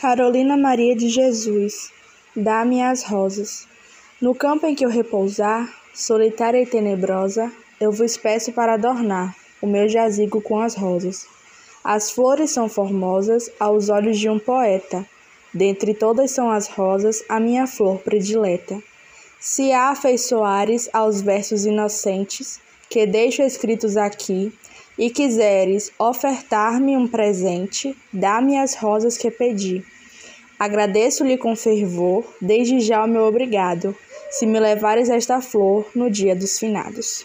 Carolina Maria de Jesus, dá-me as rosas. No campo em que eu repousar, solitária e tenebrosa, eu vos peço para adornar o meu jazigo com as rosas. As flores são formosas aos olhos de um poeta, dentre todas são as rosas a minha flor predileta. Se há afeiçoares aos versos inocentes que deixo escritos aqui, e quiseres ofertar-me um presente, dá-me as rosas que pedi. Agradeço-lhe com fervor, desde já o meu obrigado, se me levares esta flor no dia dos finados.